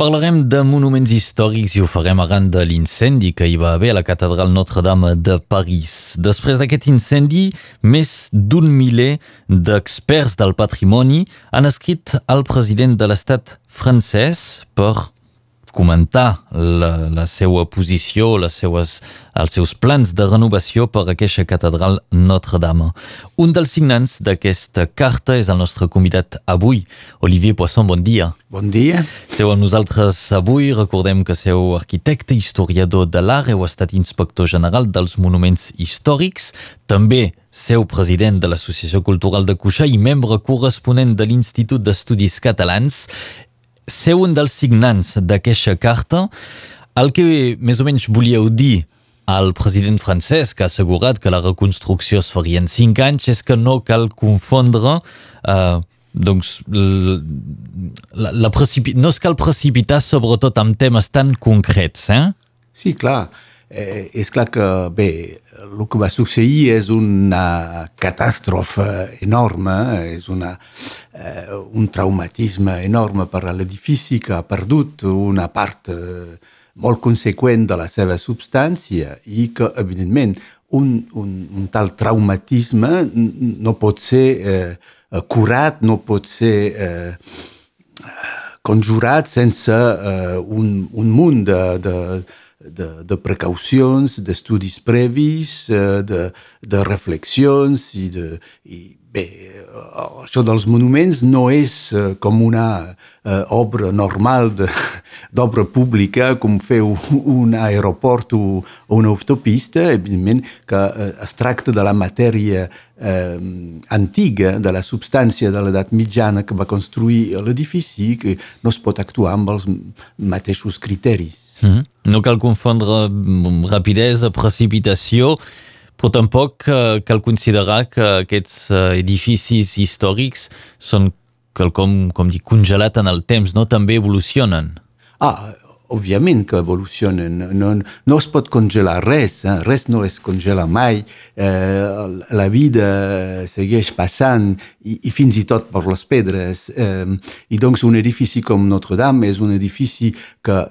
Parlarem de monuments històrics i ho farem arran de l'incendi que hi va haver a la catedral Notre-Dame de París. Després d'aquest incendi, més d'un miler d'experts del patrimoni han escrit al president de l'estat francès per comentar la, la seva posició, les seues, els seus plans de renovació per a aquesta catedral Notre-Dame. Un dels signants d'aquesta carta és el nostre convidat avui, Olivier Poisson, bon dia. Bon dia. Seu amb nosaltres avui, recordem que seu arquitecte, historiador de l'art, heu estat inspector general dels monuments històrics, també seu president de l'Associació Cultural de Cuixà i membre corresponent de l'Institut d'Estudis Catalans ser un dels signants d'aquesta carta, el que més o menys volíeu dir al president francès, que ha assegurat que la reconstrucció es faria en cinc anys, és que no cal confondre eh, doncs, la, la no es cal precipitar sobretot amb temes tan concrets, eh? Sí, clar. Eh, és clar que, bé, el que va succeir és una catàstrofe enorme, és una, eh, un traumatisme enorme per a l'edifici que ha perdut una part eh, molt conseqüent de la seva substància i que, evidentment, un, un, un tal traumatisme no pot ser eh, curat, no pot ser eh, conjurat sense eh, un, un munt de, de, de, de precaucions, d'estudis previs, eh, de, de reflexions i, de, i bé, eh, això dels monuments no és eh, com una obra normal d'obra pública com fer un aeroport o, una autopista, evidentment que es tracta de la matèria eh, antiga, de la substància de l'edat mitjana que va construir l'edifici, que no es pot actuar amb els mateixos criteris. Mm -hmm. No cal confondre mm, rapidesa, precipitació, però tampoc uh, cal considerar que aquests uh, edificis històrics són quelcom, com dic, congelat en el temps, no? També evolucionen. Ah, òbviament que evolucionen. No, no es pot congelar res, eh? res no es congela mai. Eh, la vida segueix passant i, i fins i tot per les pedres. Eh, I doncs un edifici com Notre-Dame és un edifici que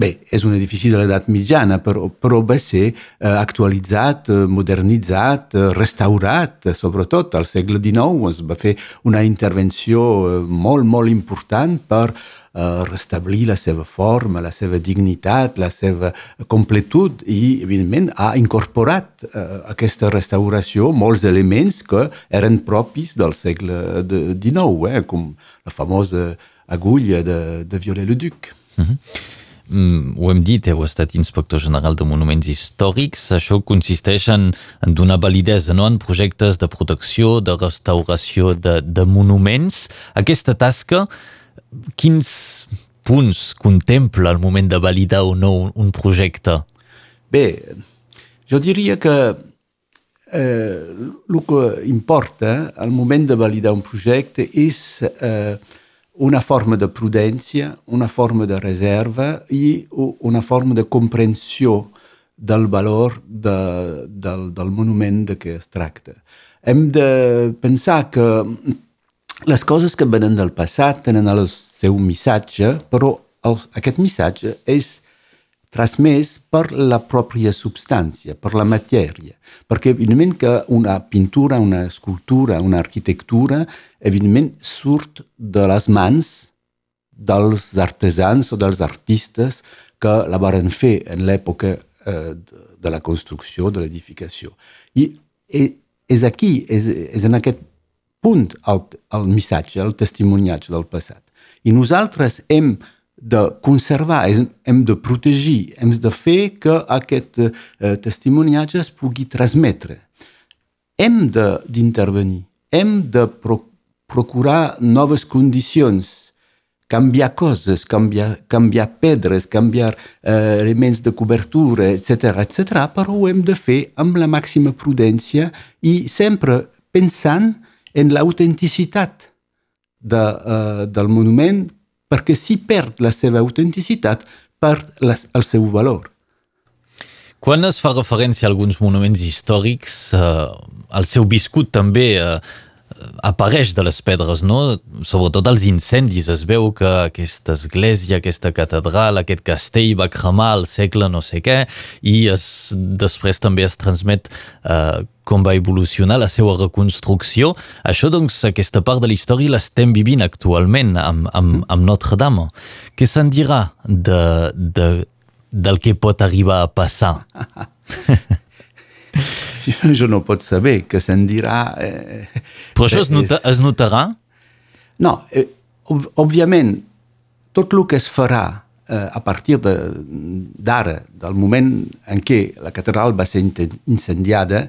Bé, és un edifici de l'edat mitjana, però, però va ser eh, actualitzat, eh, modernitzat, eh, restaurat, sobretot al segle XIX. Es va fer una intervenció eh, molt, molt important per eh, restablir la seva forma, la seva dignitat, la seva completud i, evidentment, ha incorporat eh, aquesta restauració molts elements que eren propis del segle XIX, eh, com la famosa agulla de, de Viollet-le-Duc. Mm -hmm. Mm, ho hem dit, heu estat inspector general de monuments històrics, això consisteix en, en donar validesa no? en projectes de protecció, de restauració de, de monuments. Aquesta tasca, quins punts contempla al moment de validar o no un projecte? Bé, jo diria que eh, el que importa al moment de validar un projecte és eh, una forma de prudència, una forma de reserva i una forma de comprensió del valor de, del, del monument de què es tracta. Hem de pensar que les coses que venen del passat tenen el seu missatge, però el, aquest missatge és transmès per la pròpia substància, per la matèria. Perquè, evidentment, que una pintura, una escultura, una arquitectura, evidentment, surt de les mans dels artesans o dels artistes que la varen fer en l'època eh, de la construcció, de l'edificació. I és aquí, és, és en aquest punt el, el missatge, el testimoniatge del passat. I nosaltres hem de conservar, hem de protegir, hem de fer que aquest eh, testimoniatge es pugui transmetre. Hem d'intervenir, hem de pro procurar noves condicions, canviar coses, canviar, canviar pedres, canviar eh, elements de cobertura, etc., etc., però ho hem de fer amb la màxima prudència i sempre pensant en l'autenticitat de, uh, del monument perquè si perd la seva autenticitat, perd les, el seu valor. Quan es fa referència a alguns monuments històrics, eh, el seu viscut també eh, apareix de les pedres, no? Sobretot els incendis. Es veu que aquesta església, aquesta catedral, aquest castell va cremar al segle no sé què i es, després també es transmet eh, com va evolucionar la seva reconstrucció. Això, doncs, aquesta part de la història l'estem vivint actualment amb, amb, amb Notre-Dame. Què se'n dirà de, de, del que pot arribar a passar? jo no pot saber, que se'n dirà... Eh, Però això es, nota, es notarà? No, eh, òbviament, tot el que es farà eh, a partir d'ara, de, del moment en què la catedral va ser incendiada,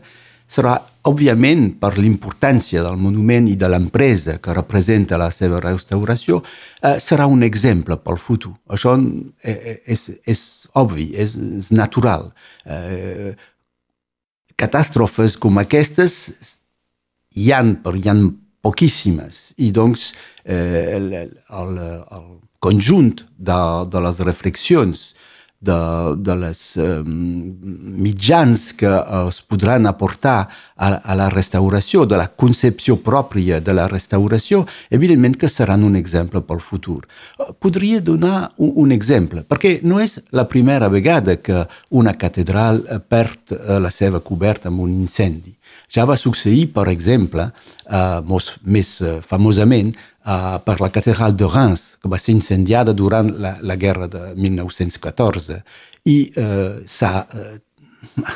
serà, òbviament, per l'importància del monument i de l'empresa que representa la seva restauració, eh, serà un exemple pel futur. Això és, és, és obvi, és, és natural. Eh, catàstrofes com aquestes hi han, però hi han poquíssimes. I doncs eh, el, el, el conjunt de, de les reflexions de, de les eh, mitjans que es podran aportar a, a la restauració, de la concepció pròpia de la restauració, evidentment que seran un exemple pel futur. Podria donar un, un exemple, perquè no és la primera vegada que una catedral perd eh, la seva coberta amb un incendi. Ja va succeir, per exemple, eh, més, més eh, famosament, uh, per la catedral de Reims, que va ser incendiada durant la, la guerra de 1914, i uh, s'ha uh,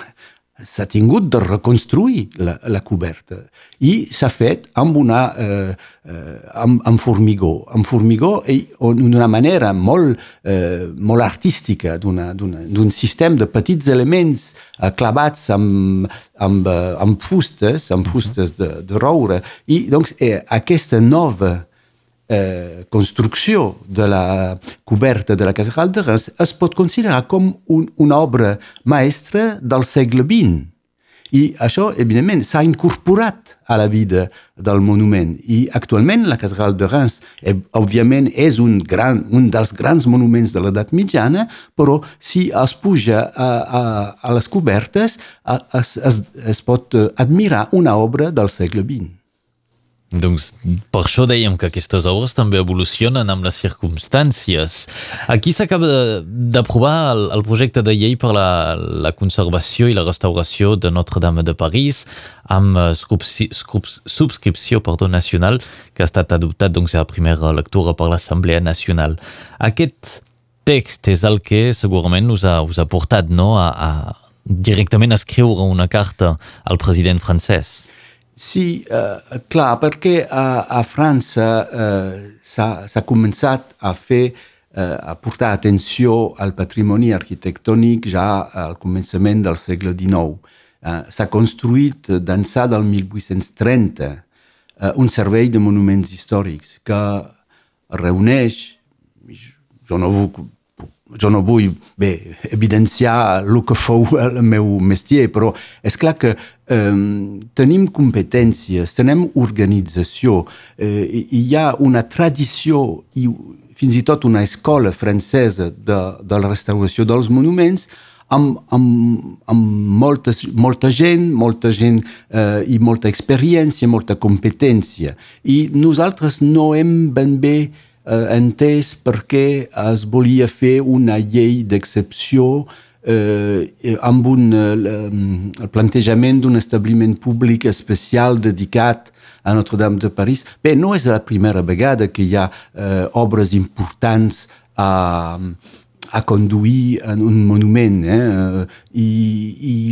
s'ha tingut de reconstruir la, la coberta. I s'ha fet amb una eh, eh, amb, amb formigó. Amb formigó i d'una manera molt, eh, molt artística d'un sistema de petits elements eh, clavats amb, amb, amb fustes amb fustes de, de roure. I doncs eh, aquesta nova eh, construcció de la coberta de la catedral de Reims es pot considerar com un, una obra maestra del segle XX. I això, evidentment, s'ha incorporat a la vida del monument. I actualment la catedral de Reims, eh, òbviament, és un, gran, un dels grans monuments de l'edat mitjana, però si es puja a, a, a les cobertes, es, es, es pot admirar una obra del segle XX. Doncs per això dèiem que aquestes obres també evolucionen amb les circumstàncies. Aquí s'acaba d'aprovar el, el projecte de llei per la, la conservació i la restauració de Notre-Dame de París amb uh, subscripció perdó, nacional que ha estat adoptat doncs, a la primera lectura per l'Assemblea Nacional. Aquest text és el que segurament us ha, us ha portat no, a, a directament escriure una carta al president francès. Sí, eh, clar, perquè a, a França eh, s'ha començat a fer, eh, a portar atenció al patrimoni arquitectònic ja al començament del segle XIX. Eh, s'ha construït d'ençà del 1830 eh, un servei de monuments històrics que reuneix, jo no vull jo no vull bé, evidenciar el que fou el meu mestier, però és clar que eh, tenim competències, tenim organització, eh, hi ha una tradició i fins i tot una escola francesa de, de la restauració dels monuments amb, amb, amb molta, molta gent, molta gent eh, i molta experiència, molta competència. I nosaltres no hem ben bé eh, entès perquè es volia fer una llei d'excepció eh, amb un eh, plantejament d'un establiment públic especial dedicat a Notre-Dame de París. Bé, no és la primera vegada que hi ha eh, obres importants a, a conduir en un monument eh? I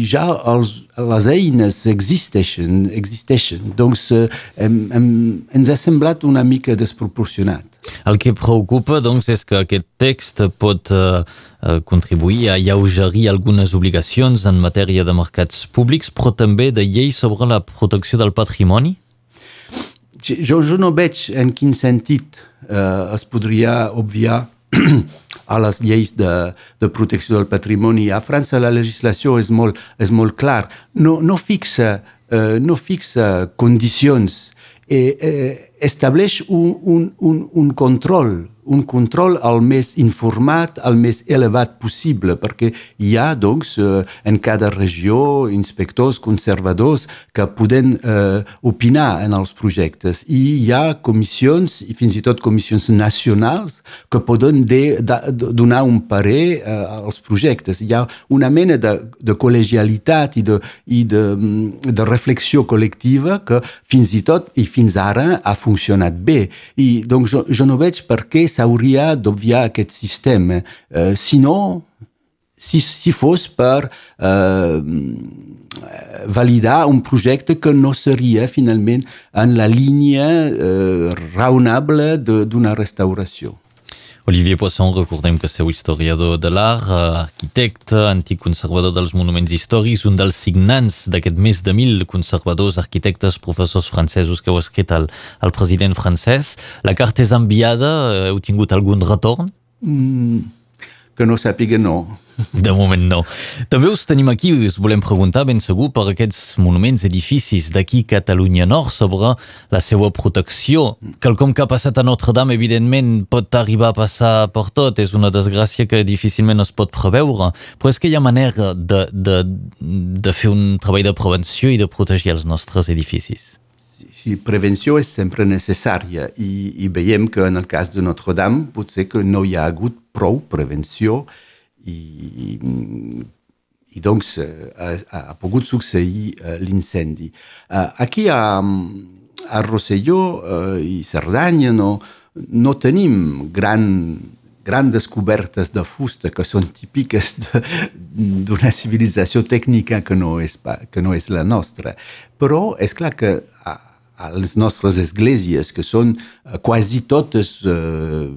ja els, les eines existeixen, existeixen. doncs eh, hem, hem, ens ha semblat una mica desproporcionat. El que preocupa doncs, és que aquest text pot eh, eh, contribuir a alleugerir algunes obligacions en matèria de mercats públics, però també de llei sobre la protecció del patrimoni? Jo, jo no veig en quin sentit eh, es podria obviar a les lleis de, de protecció del patrimoni. A França la legislació és molt, és molt clar. No, no, fixa, eh, no fixa condicions eh, eh, estableix un, un, un, un control un control el més informat, el més elevat possible, perquè hi ha, doncs, eh, en cada regió inspectors, conservadors que poden eh, opinar en els projectes. I hi ha comissions, i fins i tot comissions nacionals, que poden de, de, donar un parer eh, als projectes. Hi ha una mena de, de col·legialitat i, de, i de, de reflexió col·lectiva que fins i tot i fins ara ha funcionat bé. I doncs jo, jo no veig per què s'hauria d'obviar aquest sistema. Eh, si no, si, si fos per eh, validar un projecte que no seria finalment en la línia eh, raonable d'una. Olivier Poisson, recordem que seu historiador de l'art, arquitecte, antic conservador dels monuments històrics, un dels signants d'aquest més de mil conservadors, arquitectes, professors francesos que heu escrit al, al president francès. La carta és enviada, heu tingut algun retorn? Mm, que no sàpiga no. De moment no. També us tenim aquí i us volem preguntar ben segur per aquests monuments, edificis d'aquí Catalunya Nord sobre la seva protecció. Quelcom que ha passat a Notre Dame, evidentment, pot arribar a passar per tot. És una desgràcia que difícilment es pot preveure. Però és que hi ha manera de, de, de fer un treball de prevenció i de protegir els nostres edificis. Sí, prevenció és sempre necessària i, i veiem que en el cas de Notre Dame potser que no hi ha hagut prou prevenció i, i, doncs ha, ha pogut succeir uh, l'incendi. Uh, aquí a, a Rosselló i Cerdanya no, no tenim gran, gran descobertes de fusta que són típiques d'una civilització tècnica que no, és, que no és la nostra. Però és clar que a, a les nostres esglésies, que són quasi totes eh,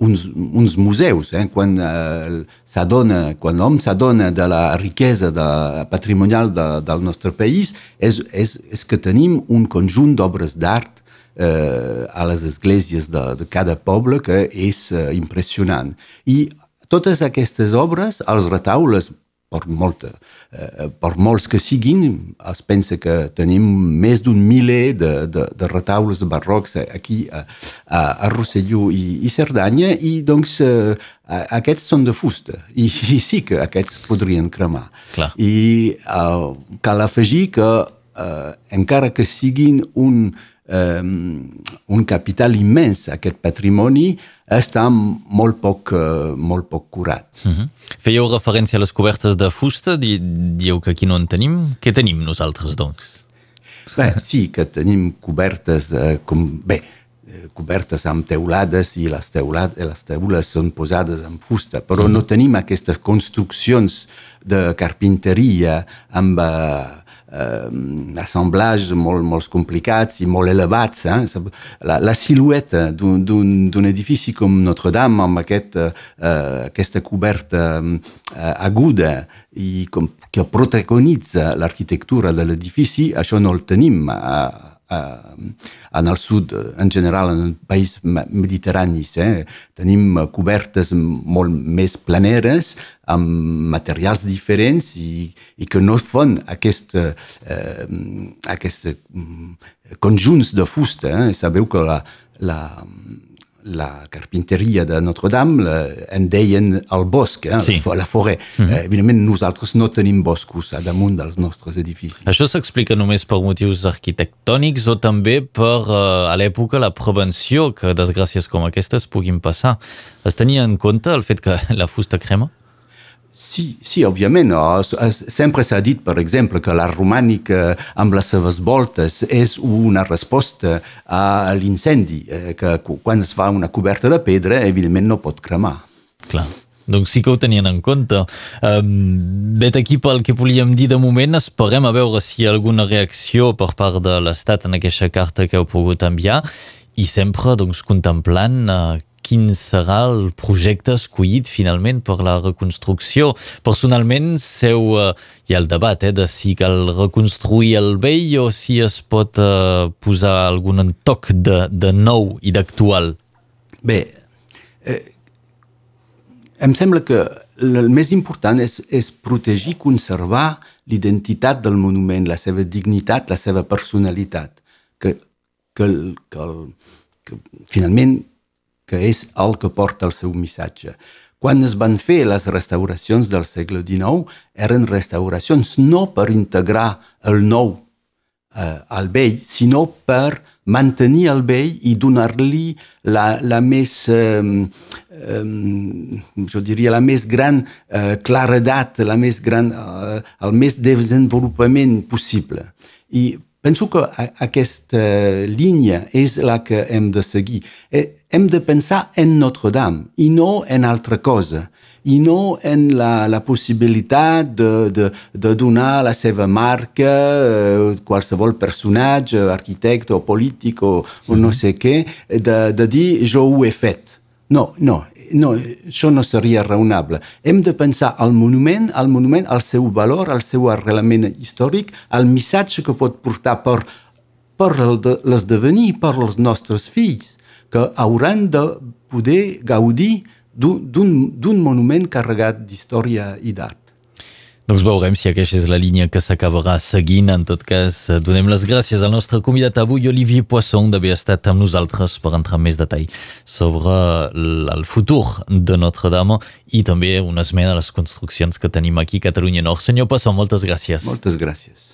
uns, uns museus, eh? quan eh, s'adona, quan l'home s'adona de la riquesa de, patrimonial de, del nostre país, és, és, és que tenim un conjunt d'obres d'art eh, a les esglésies de, de cada poble que és eh, impressionant. I totes aquestes obres, els retaules per, molta, eh, per molts que siguin, es pensa que tenim més d'un miler de, de, de retaules barrocs aquí a, a, a Rosselló i, i Cerdanya i doncs eh, aquests són de fusta i, i sí que aquests podrien cremar. Clar. I eh, cal afegir que eh, encara que siguin un, eh, un capital immens, aquest patrimoni, està molt poc, uh, molt poc curat. Uh -huh. Fèieu referència a les cobertes de fusta, di dieu que aquí no en tenim. Què tenim nosaltres, doncs? Bé, sí, que tenim cobertes uh, com... Bé, eh, cobertes amb teulades i les, teulades, les teules són posades en fusta, però mm. no tenim aquestes construccions de carpinteria amb uh, eh, assemblages molt, molt complicats i molt elevats. Eh? La, la silueta d'un edifici com Notre-Dame amb aquest, eh, aquesta coberta eh, aguda i com, que protagonitza l'arquitectura de l'edifici, això no el tenim a, en el sud, en general, en països mediterranis. Eh? Tenim cobertes molt més planeres, amb materials diferents i, i que no fan aquest, eh, aquest conjunts de fusta. Eh? Sabeu que la, la, la carpinteria de Notre-Dame en deien el bosc, eh? sí. la forêt. Mm -hmm. eh, evidentment, nosaltres no tenim boscos a damunt dels nostres edificis. Això s'explica només per motius arquitectònics o també per, eh, a l'època, la prevenció que desgràcies com aquestes puguin passar. Es tenia en compte el fet que la fusta crema? Sí, sí, òbviament. Sempre s'ha dit, per exemple, que la romànica amb les seves voltes és una resposta a l'incendi, eh, que quan es fa una coberta de pedra, evidentment no pot cremar. Clar. Doncs sí que ho tenien en compte. Um, vet aquí pel que volíem dir de moment, esperem a veure si hi ha alguna reacció per part de l'Estat en aquesta carta que heu pogut enviar i sempre doncs, contemplant uh, quin serà el projecte escollit finalment per la reconstrucció. Personalment, seu, eh, hi ha el debat eh, de si cal reconstruir el vell o si es pot eh, posar algun toc de, de nou i d'actual. Bé, eh, em sembla que el més important és, és protegir, conservar l'identitat del monument, la seva dignitat, la seva personalitat. Que, que, que, que finalment que és el que porta el seu missatge. Quan es van fer les restauracions del segle XIX, eren restauracions no per integrar el nou eh, al vell, sinó per mantenir el vell i donar-li la, la més, eh, eh, jo diria, la més gran eh, claredat, la més gran, eh, el més desenvolupament possible. I penso que aquesta línia és la que hem de seguir. Eh, hem de pensar en Notre-Dame i no en altra cosa i no en la, la possibilitat de, de, de donar la seva marca eh, qualsevol personatge, arquitecte o polític o, o no sé què, de, de dir jo ho he fet. No, no, no, això no seria raonable. Hem de pensar al monument, al monument, al seu valor, al seu arrelament històric, al missatge que pot portar per, per l'esdevenir, per als nostres fills, que hauran de poder gaudir d'un monument carregat d'història i d'art. Doncs veurem si aquesta és la línia que s'acabarà seguint. En tot cas, donem les gràcies al nostre convidat avui, Olivier Poisson, d'haver estat amb nosaltres per entrar en més detall sobre el futur de Notre-Dame i també una esmena a les construccions que tenim aquí a Catalunya Nord. Senyor Poisson, moltes gràcies. Moltes gràcies.